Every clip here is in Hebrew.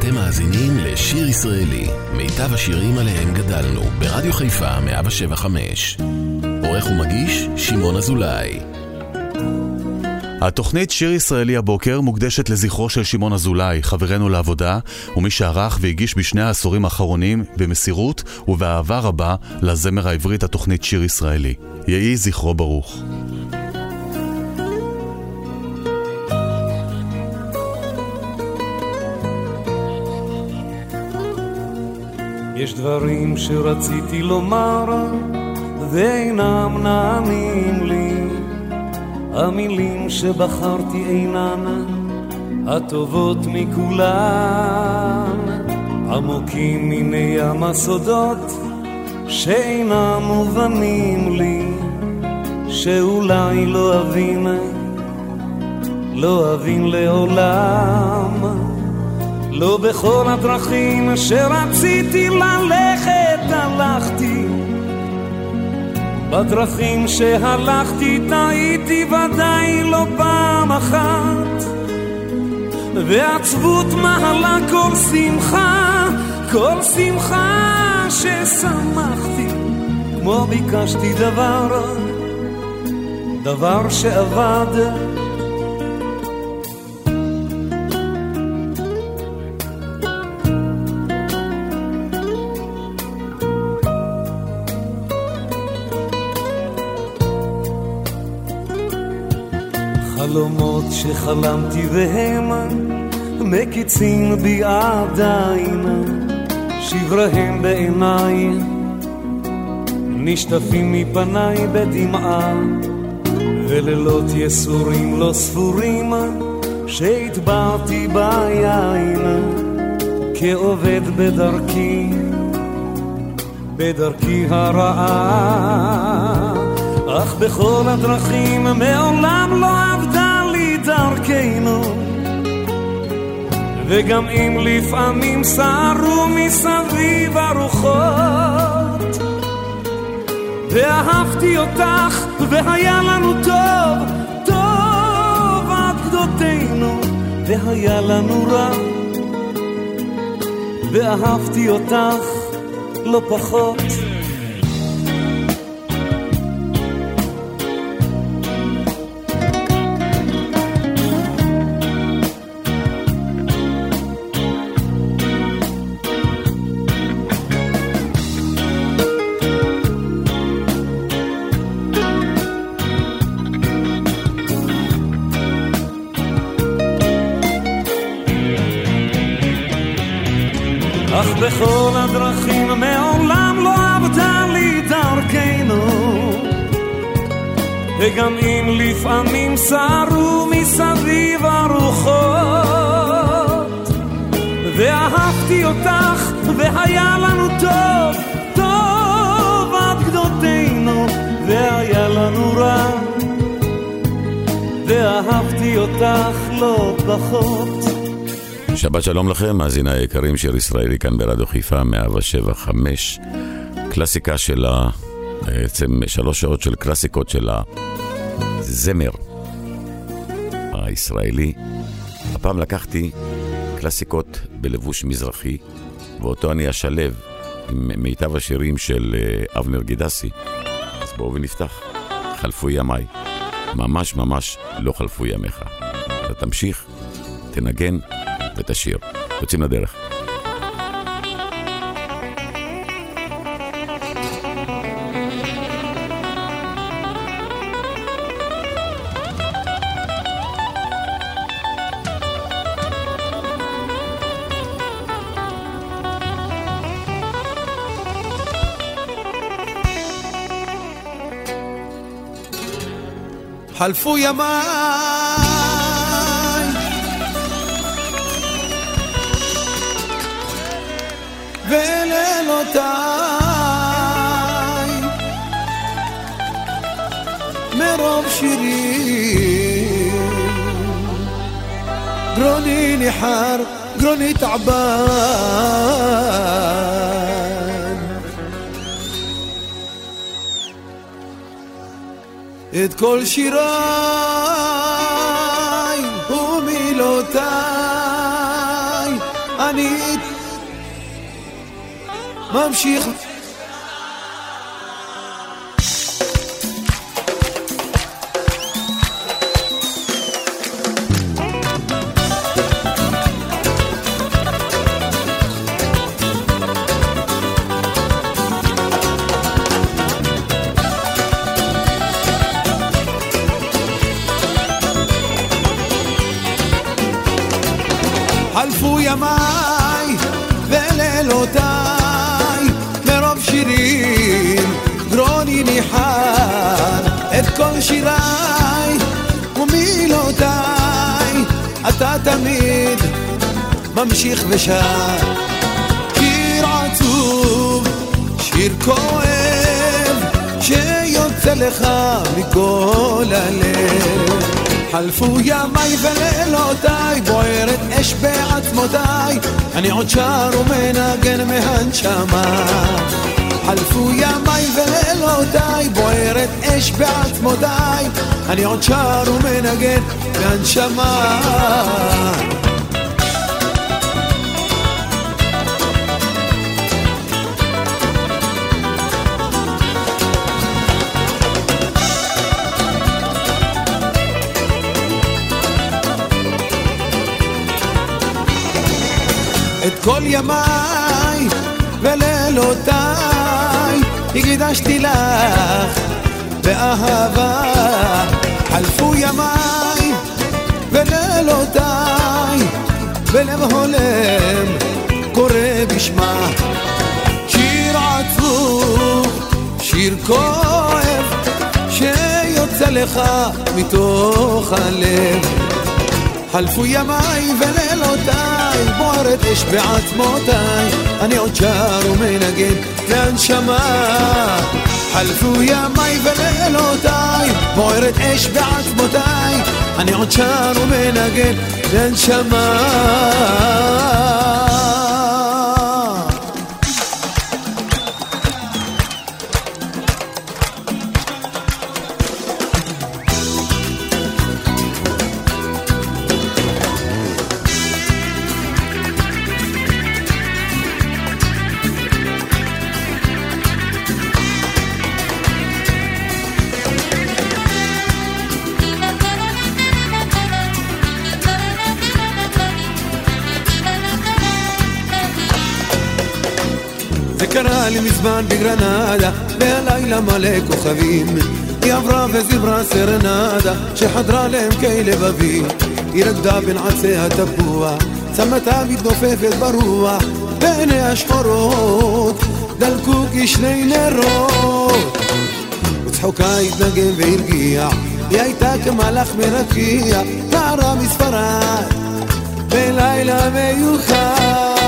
אתם מאזינים לשיר ישראלי, מיטב השירים עליהם גדלנו, ברדיו חיפה 175. עורך ומגיש, שמעון אזולאי. התוכנית שיר ישראלי הבוקר מוקדשת לזכרו של שמעון אזולאי, חברנו לעבודה, ומי שערך והגיש בשני העשורים האחרונים במסירות ובאהבה רבה לזמר העברי את התוכנית שיר ישראלי. יהי זכרו ברוך. יש דברים שרציתי לומר ואינם נעמים לי. המילים שבחרתי אינן הטובות מכולן. עמוקים מיני ים הסודות שאינם מובנים לי שאולי לא אבין לא אבין לעולם לא בכל הדרכים שרציתי ללכת הלכתי. בדרכים שהלכתי טעיתי ודאי לא פעם אחת. ועצבות מעלה כל שמחה כל שמחה ששמחתי. כמו ביקשתי דבר דבר שעבד שחלמתי והם מקיצים בי עדיין. שבריהם בעיניי נשטפים מפניי בדמעה ולילות יסורים לא ספורים שהטבעתי ביין. כעובד בדרכי בדרכי הרעה אך בכל הדרכים מעולם לא דרכנו. וגם אם לפעמים סערו מסביב הרוחות ואהבתי אותך והיה לנו טוב, טוב עד גדותינו והיה לנו רע. ואהבתי אותך לא פחות וגם אם לפעמים סערו מסביב הרוחות. ואהבתי אותך והיה לנו טוב, טוב עד גדותינו והיה לנו רע. ואהבתי אותך לא פחות. שבת שלום לכם, מאזיני היקרים, שיר ישראלי כאן ברדיו חיפה, 175. קלאסיקה של ה... בעצם שלוש שעות של קלאסיקות של הזמר הישראלי. הפעם לקחתי קלאסיקות בלבוש מזרחי, ואותו אני אשלב עם מיטב השירים של אבנר גידסי. אז בואו ונפתח. חלפו ימיי. ממש ממש לא חלפו ימיך. אתה תמשיך, תנגן. ותשיר. יוצאים לדרך. חלפו ימיי ולילותיי מרוב שירים גרוני ניחר, גרוני תעבן את כל שיריי ומילותיי. אני ממשיך גרוני ניחר את כל שיריי ומילותיי אתה תמיד ממשיך ושר. שיר עצוב, שיר כואב שיוצא לך מכל הלב. חלפו ימיי ולילותיי, בוערת אש בעצמותיי, אני עוד שר ומנגן מהנשמה. חלפו ימיי ולילותיי, בוערת אש בעצמותיי, אני עוד שר ומנגן מהנשמה. את כל ימיי ולילותיי הקדשתי לך באהבה. חלפו ימיי ולילותיי בלב הולם קורא בשמה. שיר עצוב, שיר כואב שיוצא לך מתוך הלב. חלפו ימיי ולילותיי, בוערת אש בעצמותיי, אני עוד שר ומנגן להנשמה. חלפו ימיי ולילותיי, בוערת אש בעצמותיי, אני עוד שר ומנגן להנשמה. מזמן בגרנדה, והלילה מלא כוכבים. היא עברה וזיברה סרנדה, שחדרה לעמקי לבבי. היא רקדה בין עצי התפוח, צמתה מתנופפת ברוח, בעיניה השחורות, דלקו כשני נרות. וצחוקה התנגן והרגיע, היא הייתה כמלאך מרקיע, נערה מספרד, בלילה מיוחד.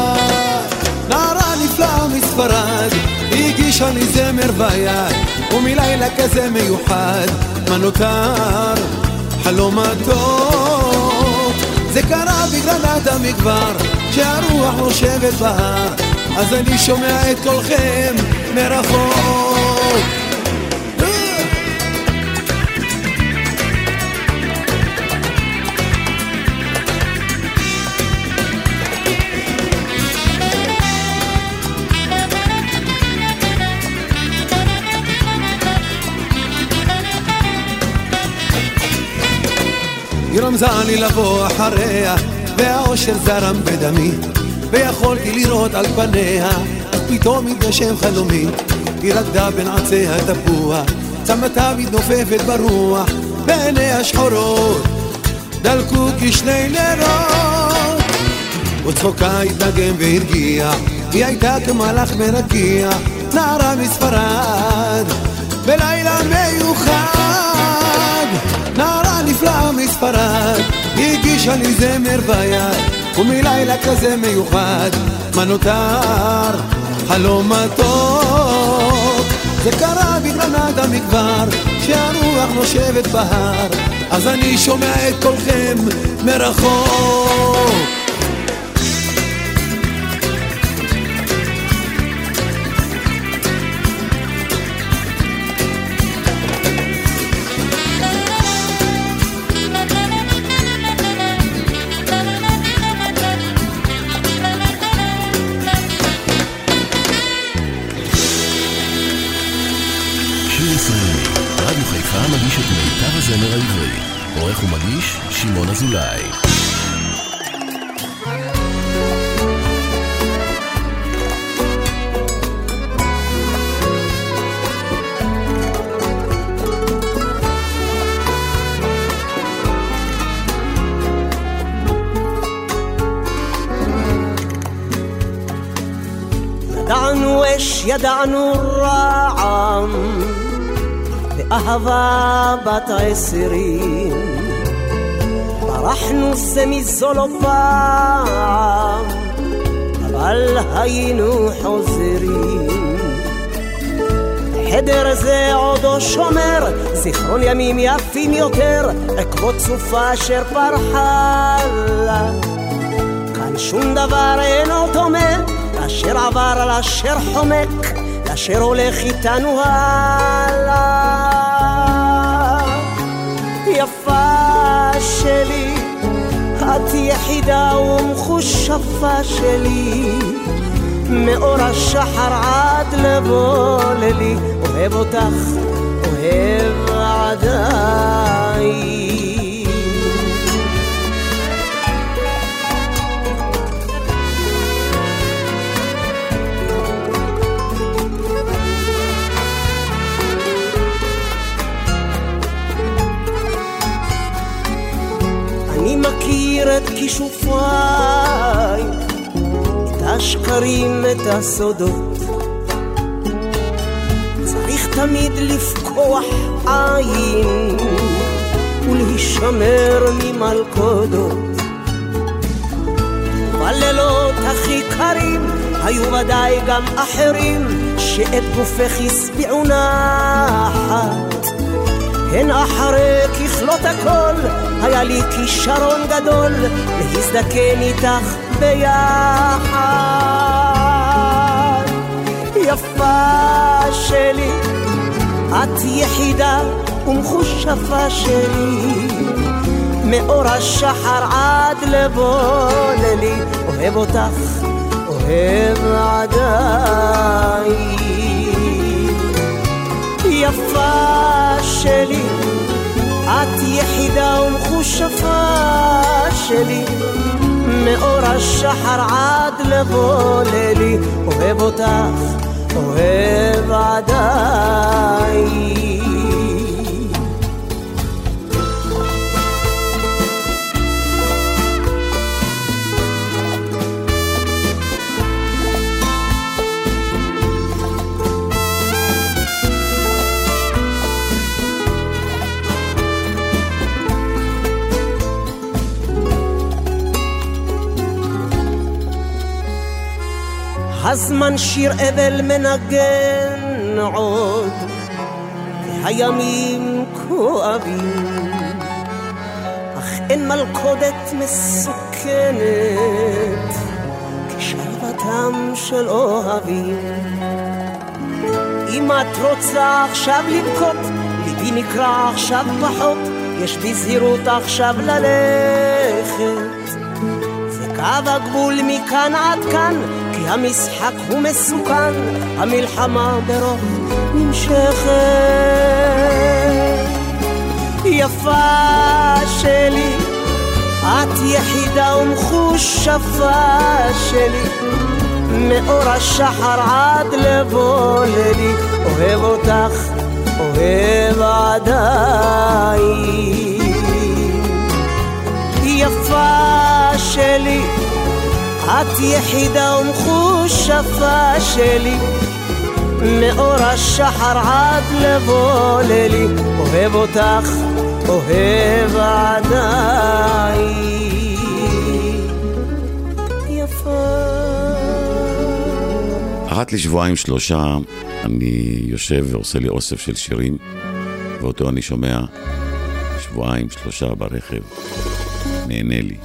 נערה נפלאה מספרד, הגישה לי זמר ביד, ומלילה כזה מיוחד, מה נותר? חלום הטוב. זה קרה בגרנדה מכבר, שהרוח נושבת בהר, אז אני שומע את קולכם מרחוק. רמזה לי לבוא אחריה, והאושר זרם בדמי, ויכולתי לראות על פניה, פתאום התגשם חלומי. היא רקדה בין עצי התפוח, צמתה מתנופפת ברוח, בעיניה שחורות, דלקו כשני נרות. וצחוקה התנגן והרגיע, היא הייתה כמלאך מרקיע, נערה מספרד, הגישה לי זמר ביד, ומלילה כזה מיוחד, מה נותר? חלום מתוק. זה קרה בגרנדה מכבר, שהרוח נושבת בהר, אז אני שומע את קולכם מרחוק. שמעון אזולאי. ידענו אש, ידענו רעם, באהבה בת עשרים. ברחנו זה מזו לא פעם, אבל היינו חוזרים. חדר זה עודו שומר, זיכרון ימים יפים יותר, עקבות סופה אשר פרחה לה. כאן שום דבר אינו דומה אשר עבר על אשר חומק, אשר הולך איתנו הלאה. יפה שלי, יחידה ומחושפה שלי, מאור השחר עד לבוא לילי, אוהב אותך, אוהב עדיין. כישופיי, את השקרים, את הסודות. צריך תמיד לפקוח עין ולהישמר ממלכודות. בלילות הכי קרים היו ודאי גם אחרים שאת גופך השביעו נחת. הן אחרי ככלות הכל היה לי כישרון גדול להזדקן איתך ביחד. יפה שלי, את יחידה ומחושפה שלי, מאור השחר עד לבוא לילי, אוהב אותך, אוהב עדיין. יפה שלי, את יחידה ומחושפה שלי, מאור השחר עד לבוא לילי, אוהב אותך, אוהב עדיין. הזמן שיר אבל מנגן עוד, והימים כואבים, אך אין מלכודת מסוכנת כשלוותם של אוהבים. אם את רוצה עכשיו לבכות, ליבי נקרע עכשיו פחות, יש בי זהירות עכשיו ללכת. זה קו הגבול מכאן עד כאן, כי המשחק הוא מסוכן, המלחמה ברוב נמשכת. יפה שלי, את יחידה ומחושפה שלי, מאור השחר עד לבוא לילי, אוהב אותך, אוהב עדיין. יפה שלי, את יחידה ומחושפה שלי, מאור השחר עד לבוא לילי, אוהב אותך, אוהב עדיין. אחת לשבועיים שלושה אני יושב ועושה לי אוסף של שירים, ואותו אני שומע שבועיים שלושה ברכב, נהנה לי.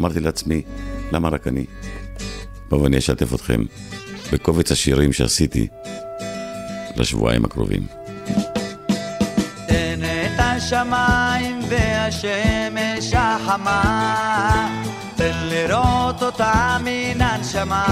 אמרתי לעצמי, למה רק אני? בואו ואני אשתף אתכם בקובץ השירים שעשיתי לשבועיים הקרובים. תן את השמיים והשמש החמה, תן לראות אותה מן הנשמה.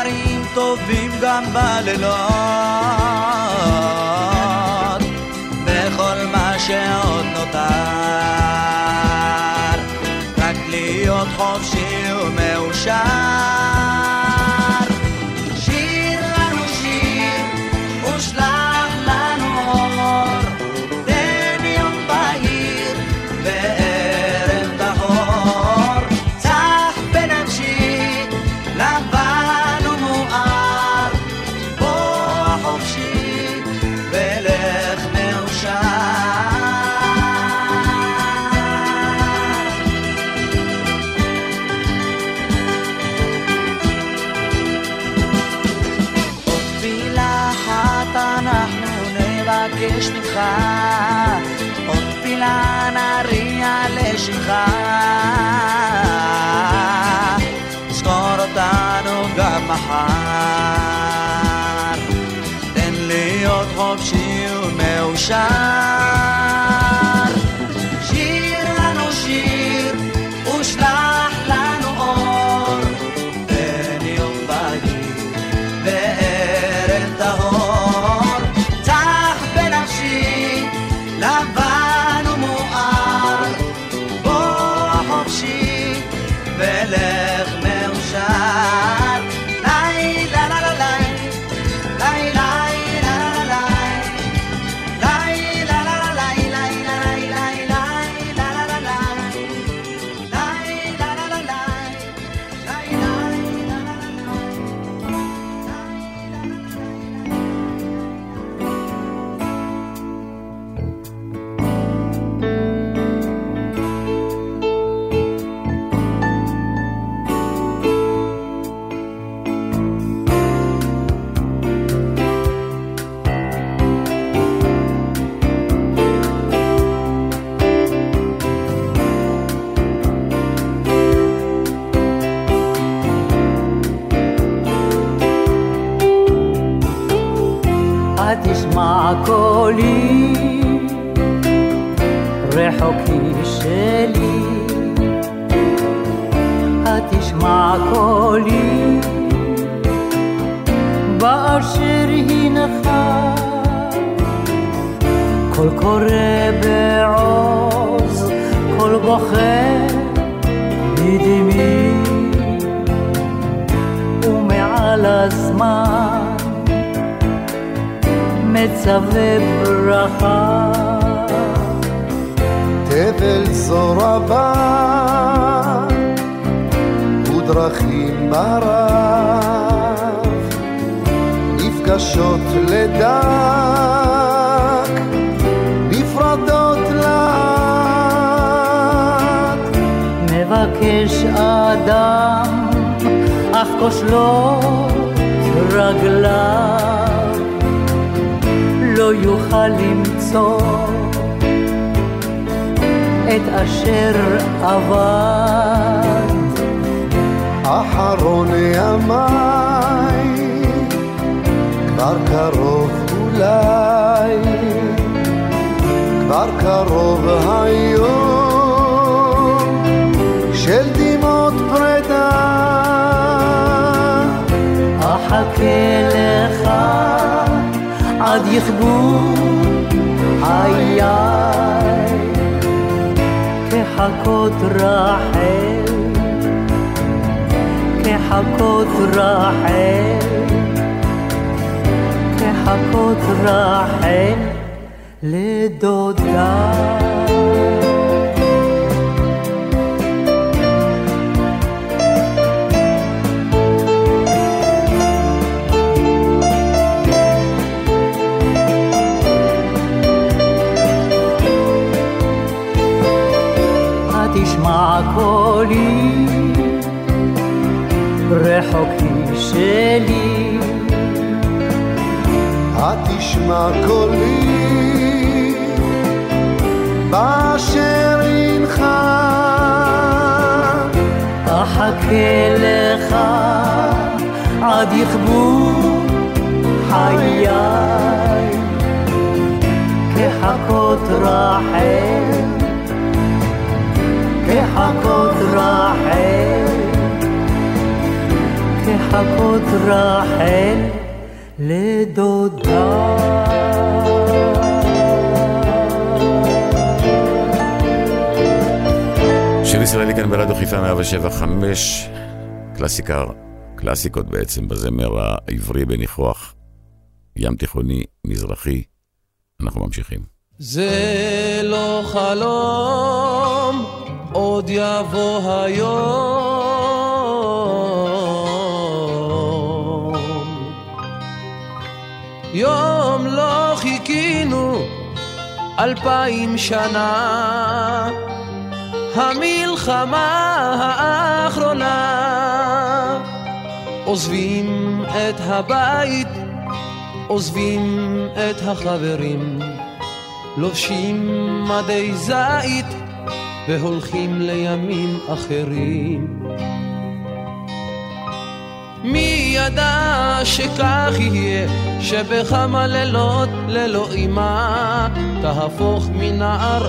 דברים טובים גם בלילות. בכל מה שעוד נותר, רק להיות חופשי ומאושר. מחר, תן להיות חופשי ומאושר. תהווה ברכה. תבל זו רבה ודרכים ברב נפגשות לדק נפרדות לאט מבקש אדם אך כושלות רגליו לא יוכל למצוא את אשר עבד. אחרון ימיי כבר קרוב אולי, כבר קרוב היום של דמעות פרידה. אחכה לך יכבו חיי כחכות רחל כחכות רחל כחכות רחל לדודה קולי, רחוק היא שלי. התשמע קולי, באשר אינך. אחכה לך עד יכבו חיי, כחכות רחל. כחכות רחל, כחכות רחל לדודה. שיר ישראלי כאן ברדיו חיפה 175, קלאסיקה, קלאסיקות בעצם בזמר העברי בניחוח ים תיכוני מזרחי. אנחנו ממשיכים. זה לא חלום, עוד יבוא היום. יום לא חיכינו אלפיים שנה, המלחמה האחרונה. עוזבים את הבית, עוזבים את החברים. לובשים מדי זית והולכים לימים אחרים. מי ידע שכך יהיה, שבכמה לילות ללא אימה תהפוך מנער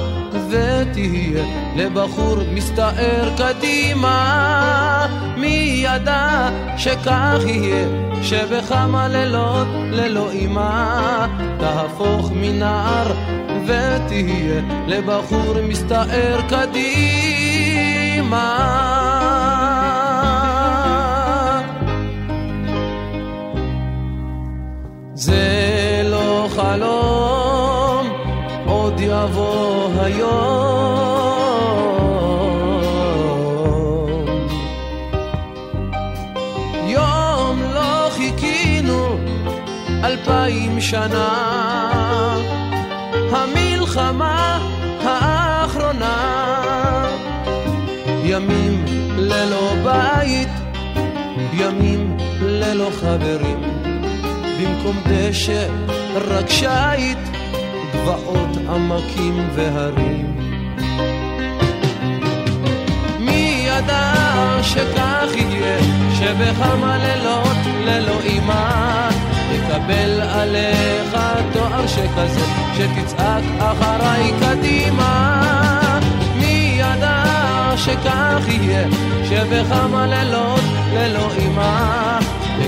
ותהיה לבחור מסתער קדימה. מי ידע שכך יהיה, שבכמה לילות ללא אימה תהפוך מנער ותהיה לבחור מסתער קדימה. זה לא חלום, עוד יבוא היום. יום לא חיכינו אלפיים שנה, המלחמה האחרונה. ימים ללא בית, ימים ללא חברים. במקום דשא רק שיט, גבעות עמקים והרים. מי ידע שכך יהיה, שבכמה לילות ללא אימה, תקבל עליך תואר שכזה, שתצעק אחריי קדימה. מי ידע שכך יהיה, שבכמה לילות ללא אימה,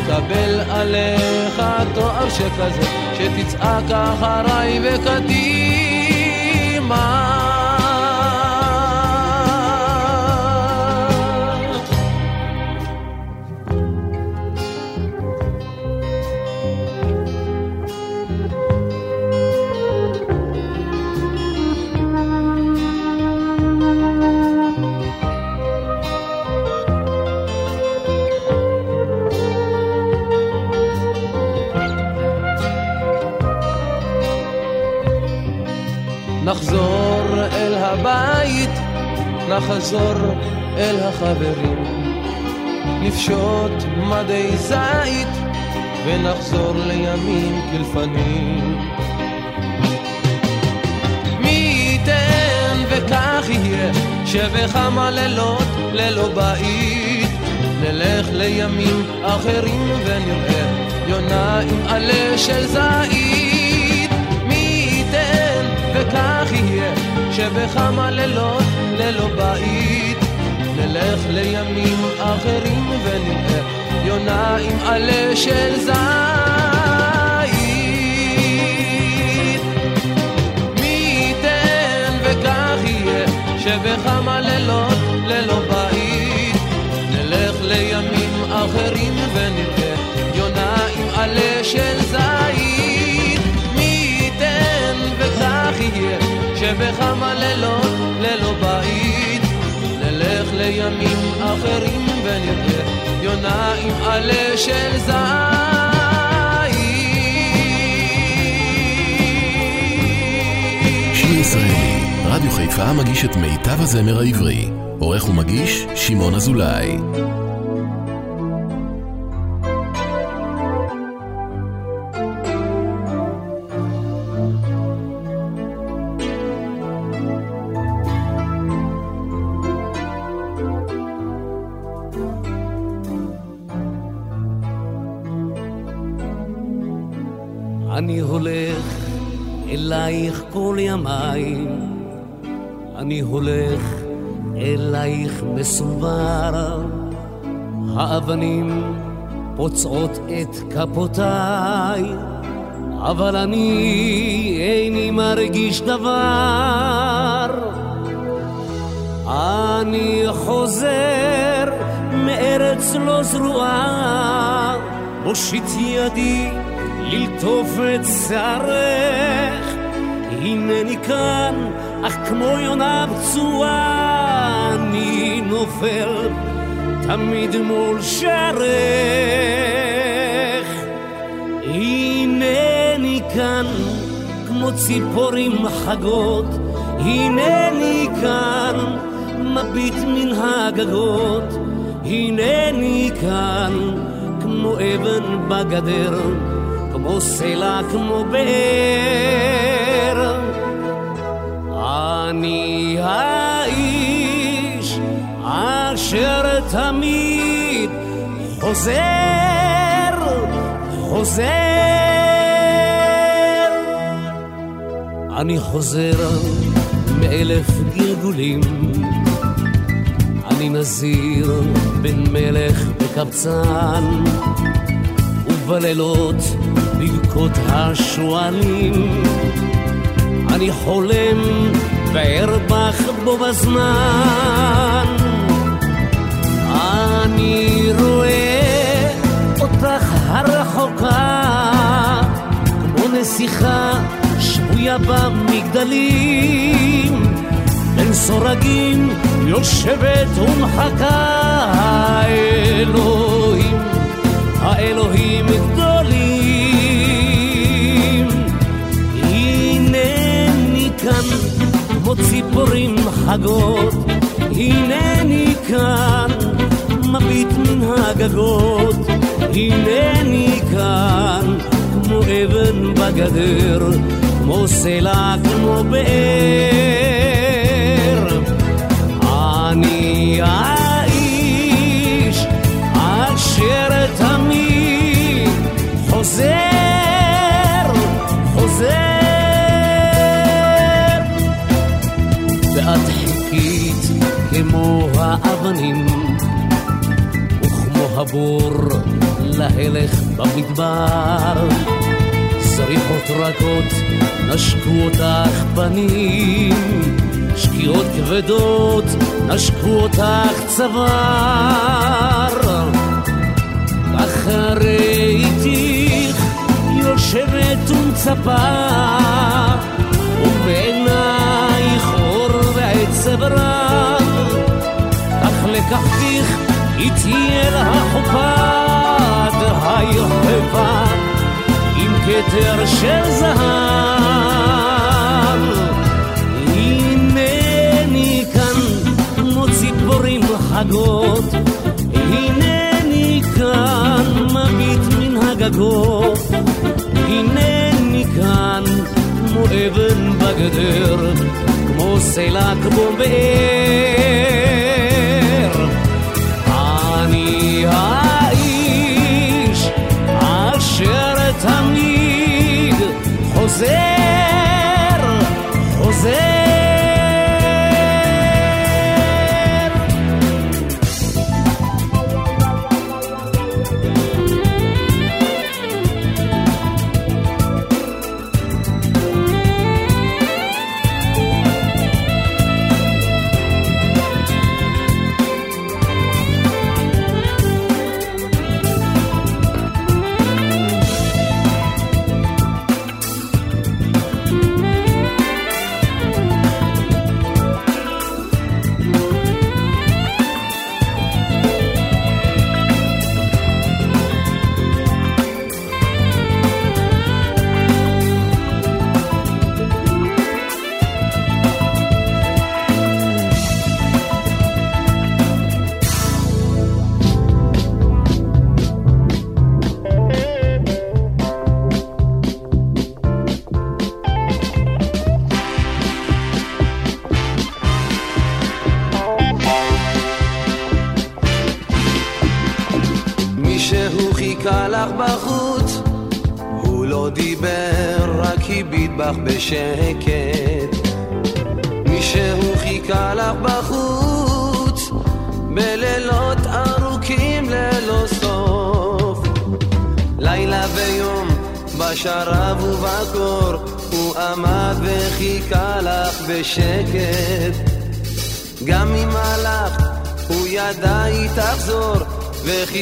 תקבל עליך תואר שכזה, שתצעק אחריי וקדימה. הבית, נחזור אל החברים. נפשוט מדי זית ונחזור לימים כלפנים. מי ייתן וכך יהיה, שבכמה לילות ללא בית, נלך לימים אחרים ונראה יונה עם עלה של זית. מי ייתן וכך יהיה, שבכמה לילות ללא בית, נלך לימים אחרים ונראה יונה עם עלה של זית. מי ייתן וכך יהיה, שבכמה לילות ללא בית, נלך לימים אחרים ונראה יונה עם עלה של זית. שבכמה לילות ללא בית, נלך לימים אחרים ונראה יונה עם עלה של. שיר ישראלי, רדיו חיפה מגיש את מיטב הזמר העברי. עורך ומגיש, שמעון אזולאי. הולך אלייך מסובר, האבנים פוצעות את כפותיי, אבל אני איני מרגיש דבר. אני חוזר מארץ לא זרועה, מושיט ידי ללטוף את שערך. הנני כאן, אך כמו יונה פצועה, אני נופל תמיד מול שרך. הנני כאן, כמו ציפורים חגות, הנני כאן, מביט מן הגגות, הנני כאן, כמו אבן בגדר, כמו סלע, כמו באר. אני האיש אשר תמיד חוזר, חוזר. אני חוזר מאלף גלגולים, אני נזיר בין מלך וקבצן, ובלילות בבכות השועלים, אני חולם וארבח בו בזמן. אני רואה אותך הרחוקה, כמו נסיכה שבויה במגדלים, בין סורגים יושבת ומחכה, האלוהים, האלוהים גדולים. כמו ציפורים חגות, הנני כאן מביט מן הגגות, הנני כאן כמו אבן בגדר, כמו סלע, כמו באר. אני האיש אשר תמיד חוזר, האבנים וכמו הבור להלך במדבר. זריחות רכות נשקו אותך פנים, שקיעות כבדות נשקו אותך צוואר. אחרי איתך יושבת ומצפה, ובעינייך אור ועצב רב, לקחתיך איתי אל החופה, היחפה עם כתר של זהב. הנני כאן כמו ציפורים חגות, הנני כאן מביט מן הגגות, הנני כאן כמו אבן בגדר, כמו סלע, כמו באר. חוזר,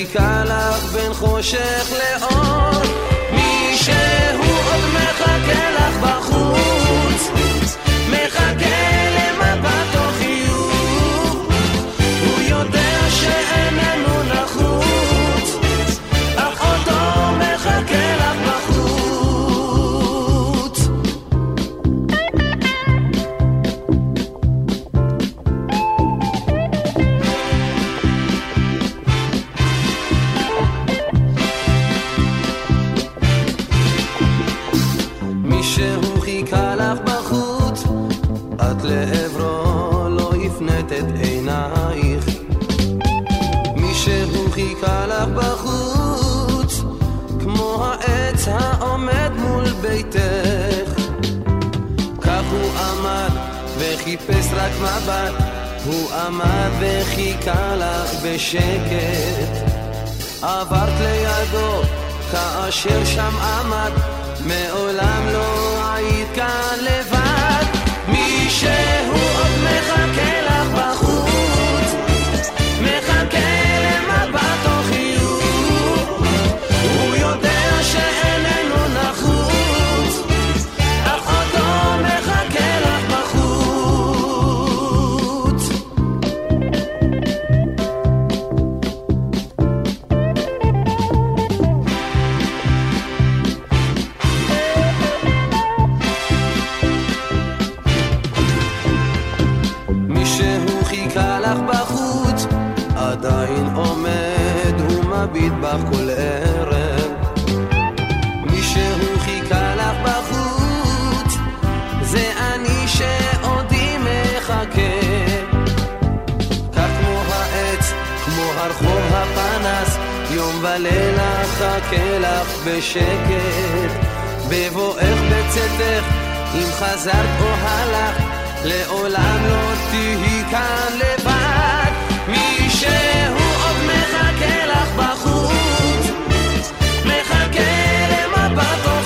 וחיכה לך בין חושך לאור. ביתך. כך הוא עמד וחיפש רק מבט, הוא עמד וחיכה לך בשקט. עברת לידו כאשר שם עמד, מעולם לא היית כאן לבד. מישהו עוד מחכה בך כל ערב. מישהו חיכה לך בחוץ, זה אני שעודי מחכה. כך כמו העץ, כמו הרחוב הפנס, יום ולילה חכה לך בשקט. בבואך בצאתך, אם חזרת או הלכת, לעולם לא תהיי כאן לבד. מישהו עוד מחכה לך בחוץ, למבט או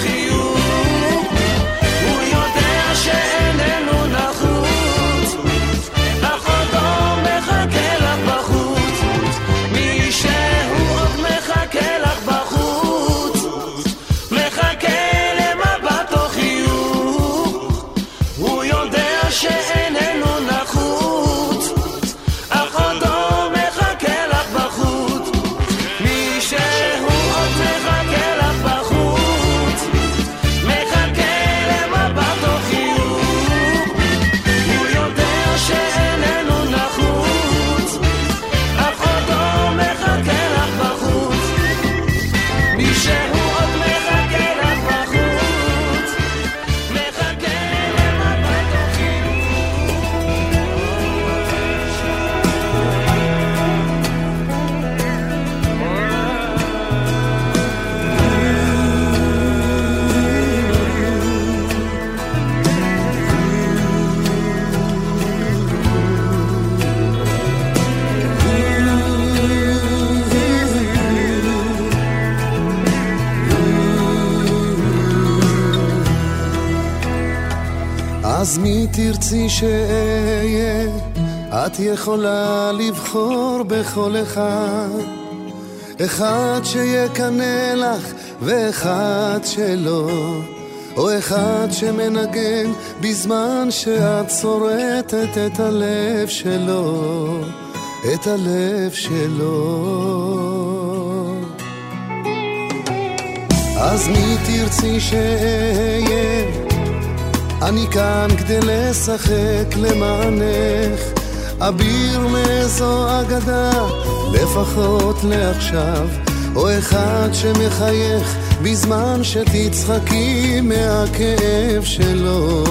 שאהיה? את יכולה לבחור בכל אחד. אחד שיקנא לך ואחד שלא. או אחד שמנגן בזמן שאת שורטת את הלב שלו, את הלב שלו. אז מי תרצי שאהיה? אני כאן כדי לשחק למענך, אביר מאיזו אגדה, לפחות לעכשיו, או אחד שמחייך בזמן שתצחקי מהכאב שלו,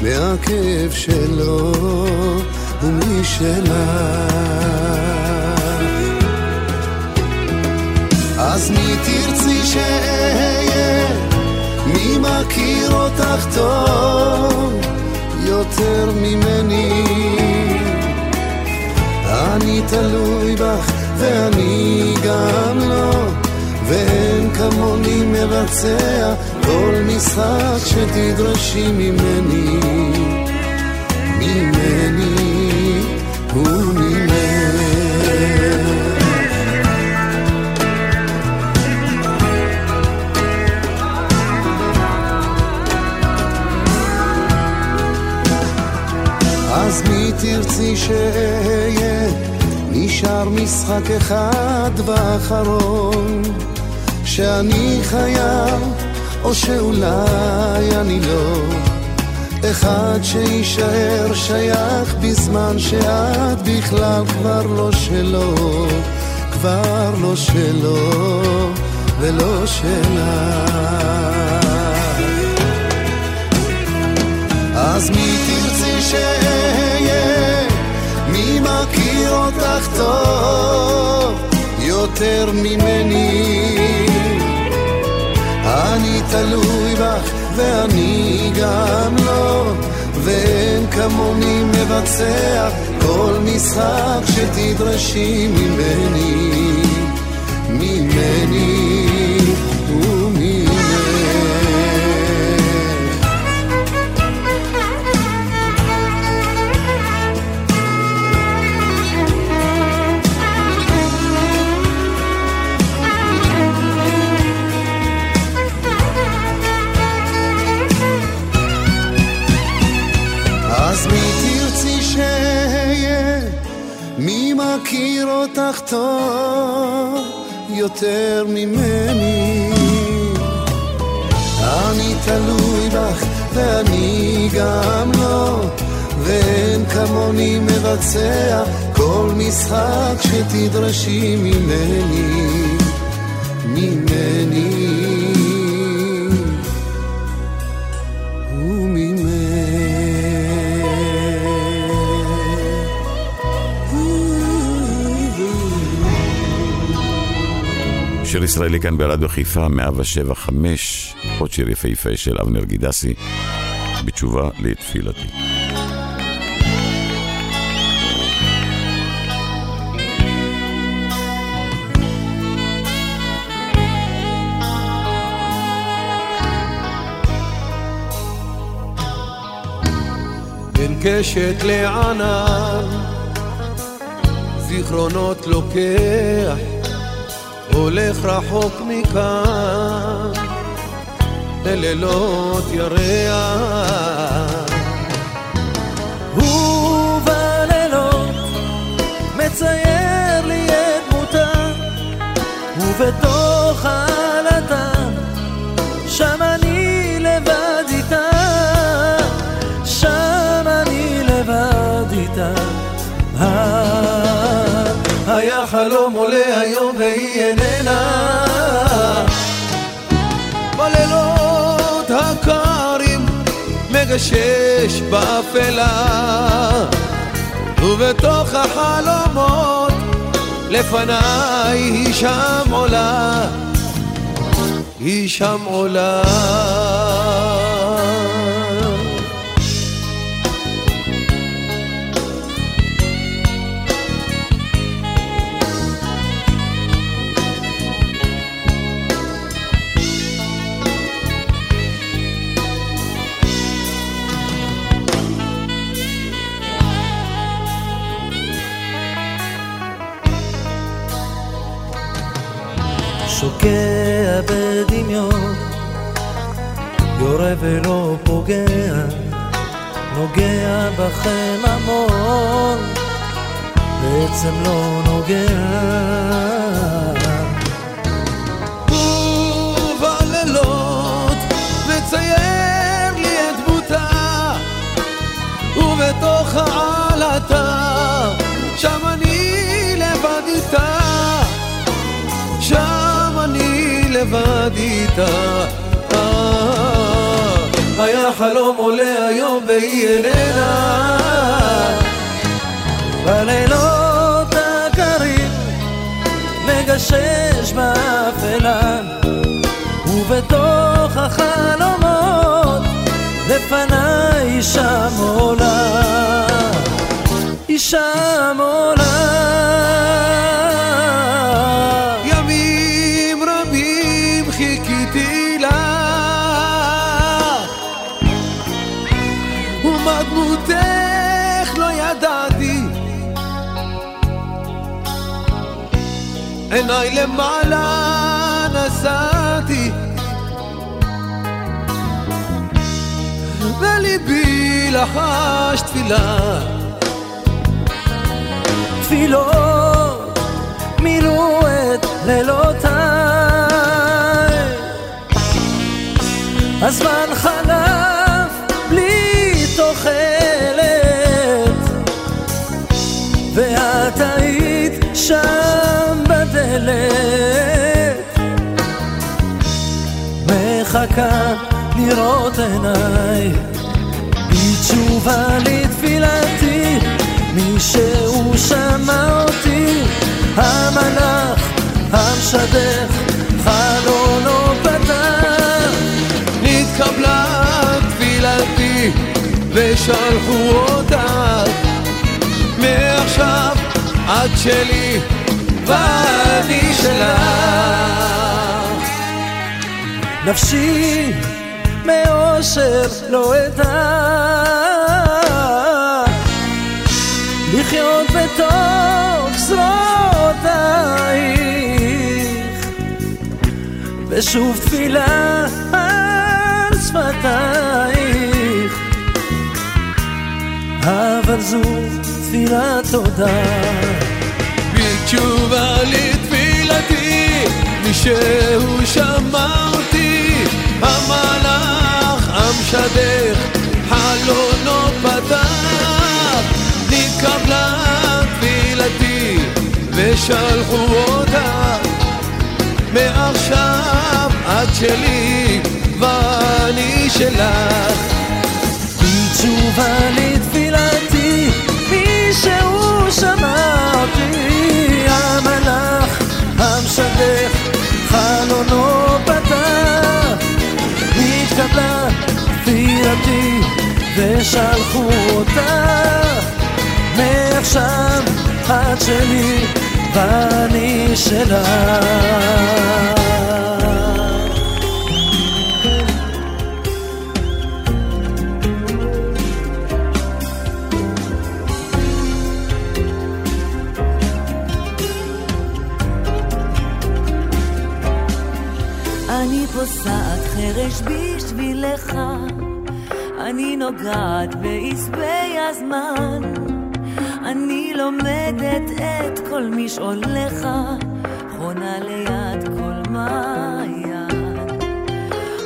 מהכאב שלו ומשלה. אז מי תרצי שאהיה? מי מכיר אותך טוב יותר ממני? אני תלוי בך ואני גם לא ואין כמוני מבצע כל משחק שתדרשי ממני ממני אז מי תרצי שאהיה? נשאר משחק אחד ואחרון שאני חייב או שאולי אני לא אחד שיישאר שייך בזמן שאת בכלל כבר לא שלו כבר לא שלו ולא שלה אז מי תרצי שאהיה? אותך טוב יותר ממני? אני תלוי בך ואני גם לא ואין כמוני מבצע כל משחק שתדרשי ממני ממני טוב יותר ממני? אני תלוי בך ואני גם לא ואין כמוני מבצע כל משחק שתדרשי ממני ממני שיר ישראלי כאן ברדיו חיפה, 175, עוד שיר יפהפה של אבנר גידסי, בתשובה לתפילתי. קשת לענן, זיכרונות לוקח, הולך רחוק מכאן, בלילות ירח. ובלילות מצייר לי את דמותה, ובתוך העלתה, היה חלום עולה היום והיא איננה. בלילות הקרים מגשש באפלה ובתוך החלומות לפניי היא שם עולה היא שם עולה שוקע בדמיון, יורה ולא פוגע, נוגע בכם המון, בעצם לא נוגע. ובלילות מצייר לי את דמותה ובתוך העלתה שם אני לבד איתה אני לבד איתה. אה, היה חלום עולה היום והיא איננה. בלילות הקרים מגשש באפלה ובתוך החלומות לפניי אישה עולה. אישה עולה עיניי למעלה נסעתי. וליבי לחש תפילה. תפילות מילאו את לילותיי. הזמן מחכה לראות עיניי. בתשובה לתפילתי מישהו שמע אותי. המלאך המשדך חלונו פתח. נתקבלה תפילתי ושלחו אותך מעכשיו את שלי ואני שלך נפשי מאושר לא אדע. לחיות בתוך זרועותייך. ושוב תפילה על שפתייך. אבל זו תפילת תודה בתשובה לתפילתי מישהו שמע אותי המלאך המשדך חלונו פתח. נתקבלה תפילתי ושלחו אותה. מעכשיו את שלי ואני שלך תפילתי ושלחו אותה מעכשיו את שלי ואני שלך. אני פוסעת חרש בשבילך, אני נוגעת בעשבי הזמן, אני לומדת את כל משעוליך, חונה ליד כל מעיין.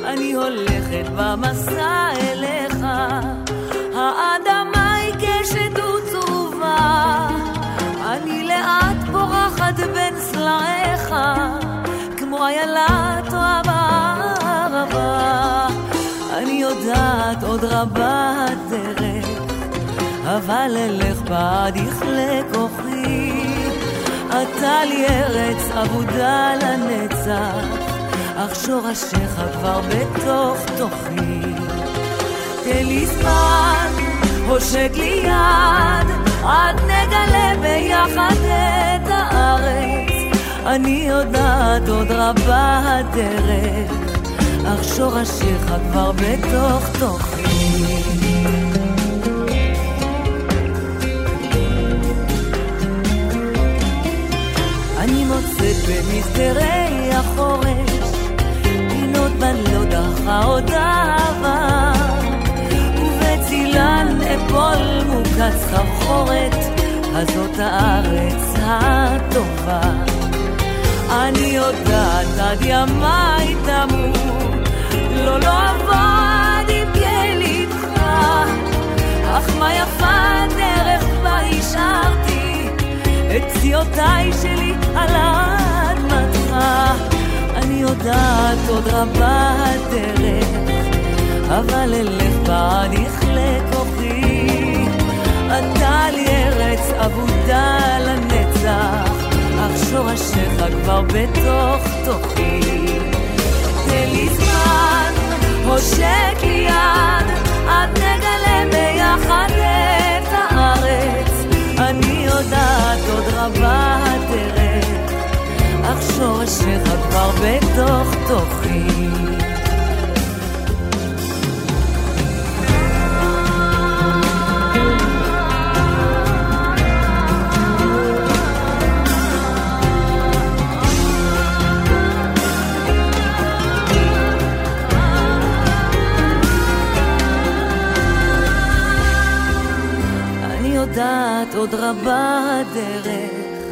אני הולכת במסע אליך, האדמה היא כשדות צרובה, אני לאט בורחת בין סלעיך. כמו איילה טועה בערבה. אני יודעת עוד רבה הדרך, אבל אלך בעד יכלה כוחי. אתה לי ארץ אבודה לנצח, אך שורשיך כבר בתוך תוכי. תן לי זמן, הושק לי יד, עד נגלה ביחד את הארץ. אני יודעת עוד רבה הדרך, אך שורשיך כבר בתוך תוכי. אני מוצאת במסדרי החורש, פינות דחה עוד אהבה, ובצילן אפול מוקץ סחרחורת, הזאת הארץ הטובה. אני יודעת עד ימיי תמות, לא לא אעבוד עם ילידך, אך מה יפה הדרך בה השארתי את פציעותיי שלי על אדמתך. אני יודעת עוד רבה הדרך, אבל אלך בעד יכלה כוחי. אתה לי ארץ אבודה לנצח. אך שורשיך כבר בתוך תוכי. תן לי זמן, הושק לי יד, עד נגלה ביחד את הארץ. אני יודעת עוד רבה הדרך, אך שורשיך כבר בתוך תוכי. עוד רבה הדרך,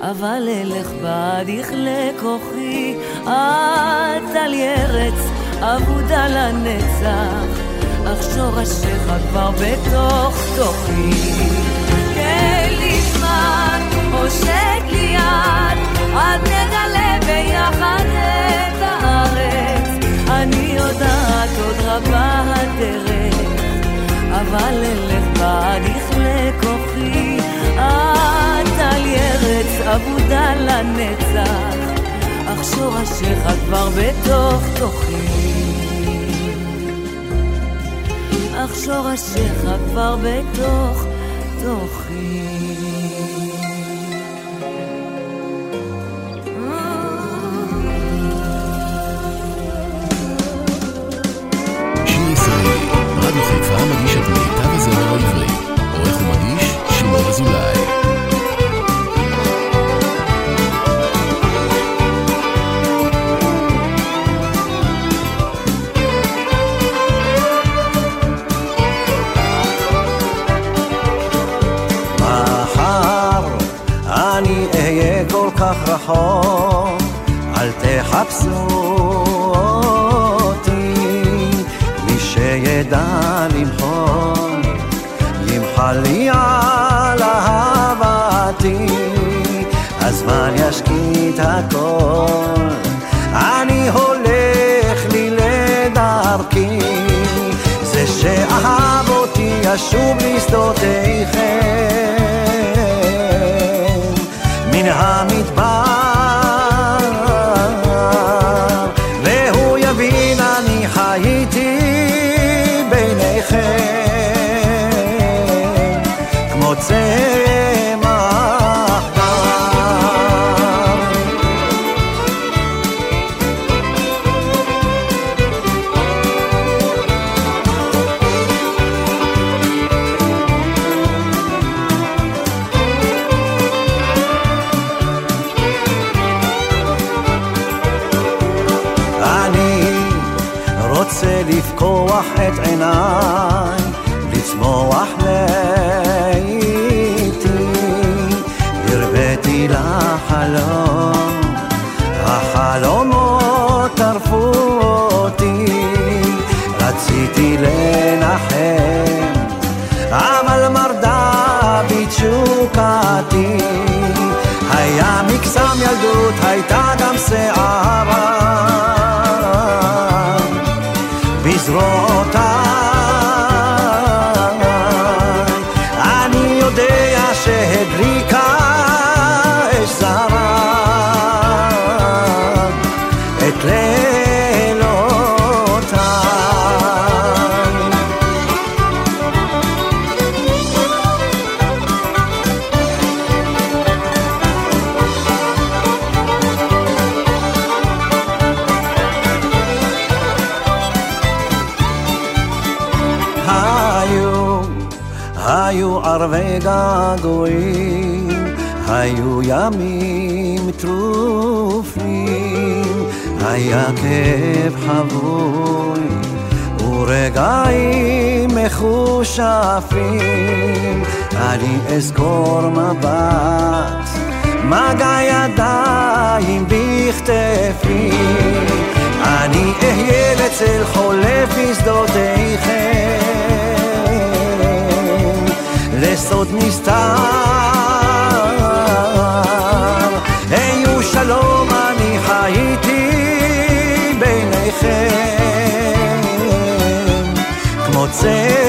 אבל אלך בעד יכלה כוחי, את על ירץ אבודה לנצח, אך שורשיך כבר בתוך תוכי. לי זמן, הושט לי יד, עד נגלה ביחד את הארץ. אני יודעת עוד רבה הדרך, אבל אלך בעד יכלה כוחי, את על ירץ אבודה לנצח, אך שורשיך כבר בתוך תוכי. אך שורשיך כבר בתוך תוכי. שמעון אזולאי. כך רחוק, אל תחפשו ישקיט הכל, אני הולך לי לדרכי, זה שאהב אותי ישוב לשדותיכם, מן המדבר געגועים, היה כאב חבוי ורגעים מחושפים, אני אזכור מבט, מגע ידיים בכתפי, אני אהיה לצל חולף בשדותיכם. לסוד נסתר. כמו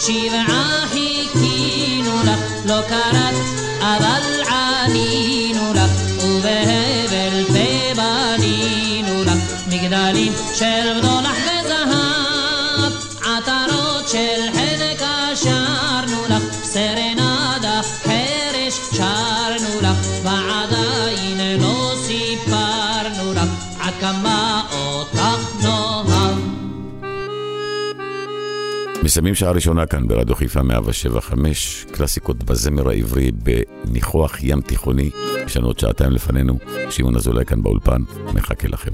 שבעה חיכינו לך, לא קראת, אבל מסיימים שעה ראשונה כאן ברדיו חיפה 175, קלאסיקות בזמר העברי בניחוח ים תיכוני. יש לנו עוד שעתיים לפנינו, שמעון אזולאי כאן באולפן, מחכה לכם.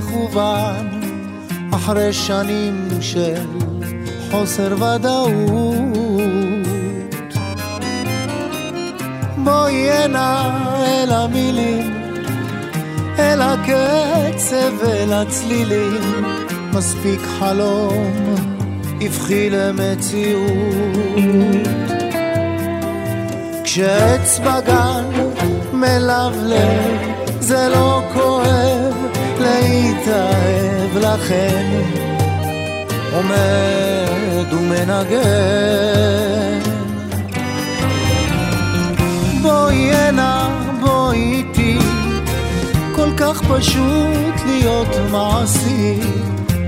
מכוון, אחרי שנים של חוסר ודאות. בואי הנה אל המילים, אל הקצב ואל הצלילים, מספיק חלום, הבחי למציאות. כשעץ בגן מלבלב, זה לא כואב להתאהב לכן, עומד ומנגן. בואי הנה, בואי איתי, כל כך פשוט להיות מעשי,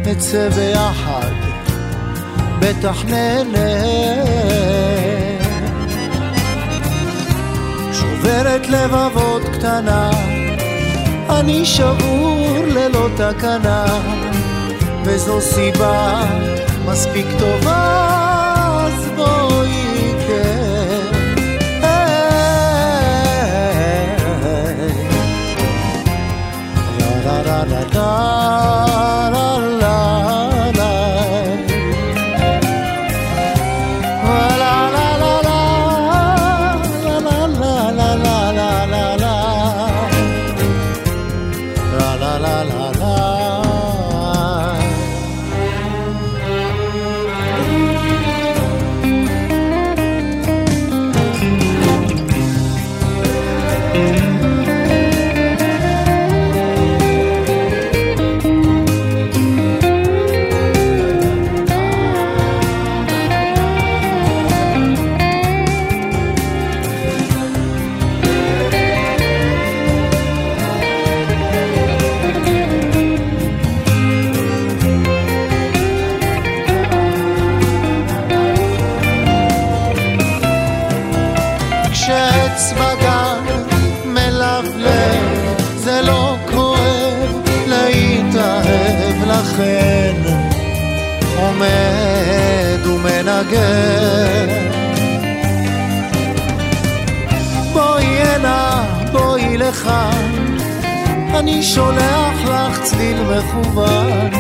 נצא ביחד, בטח נהנה. שוברת לבבות קטנה, אני שבור ללא תקנה, וזו סיבה מספיק טובה, אז בואי כן. לה לה לה לה לה לה אני שולח לך צליל מכוון,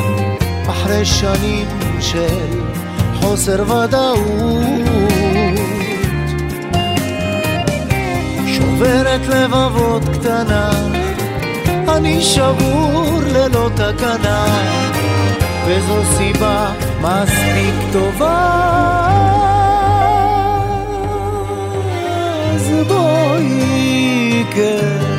אחרי שנים של חוסר ודאות. שוברת לבבות קטנה, אני שבור ללא תקנה, וזו סיבה מספיק טובה. אז בואי, כן.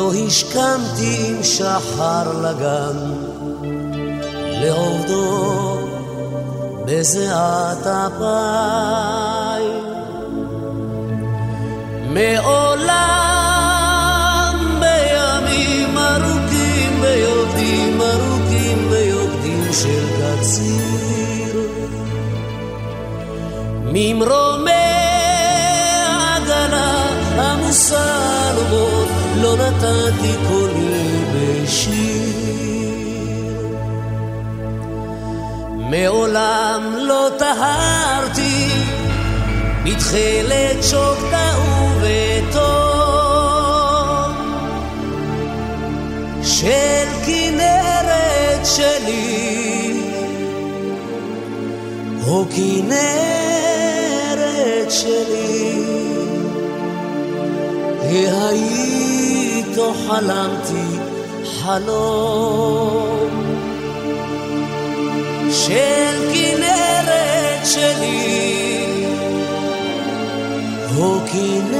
לא השכמתי עם שחר לגן לעובדו בזיעת אפיים. מעולם בימים ארוכים, ביובדים ארוכים, ביובדים של קציר. ממרומי עמוסה לומות, לא נתתי קולי בשיר. מעולם לא טהרתי בתכלת שוקתה ובתום של כנרת שלי, או כנרת שלי, היית חלמתי חלום של כנרת שלי. או כנרת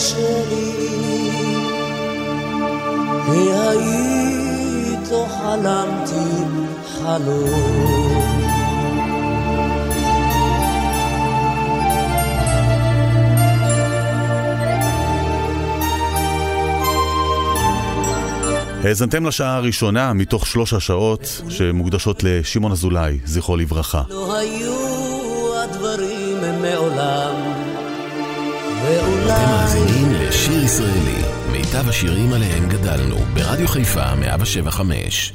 שלי, והיית חלמתי חלום. האזנתם לשעה הראשונה מתוך שלוש השעות שמוקדשות לשמעון אזולאי, זכרו לברכה. לא היו הדברים מעולם, ואולי... אתם מאזינים לשיר ישראלי, מיטב השירים עליהם גדלנו, ברדיו חיפה 175.